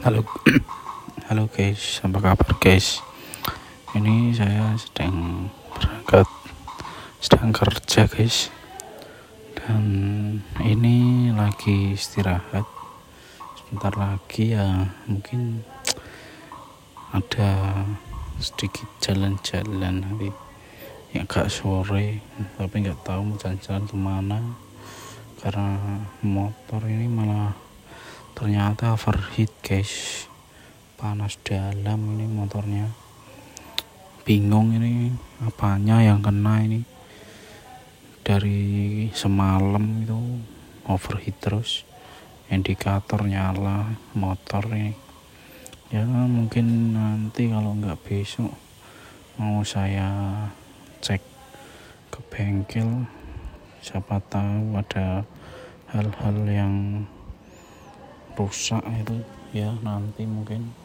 Halo, halo guys, apa kabar guys? Ini saya sedang berangkat, sedang kerja guys, dan ini lagi istirahat. Sebentar lagi ya, mungkin ada sedikit jalan-jalan nanti. Ya agak sore tapi nggak tahu mau jalan-jalan ke mana. Karena motor ini malah ternyata overheat guys. Panas dalam ini motornya. Bingung ini apanya yang kena ini. Dari semalam itu overheat terus. Indikator nyala motor ini. Ya mungkin nanti kalau nggak besok mau saya cek ke bengkel. Siapa tahu ada hal-hal yang rusak itu. Ya nanti mungkin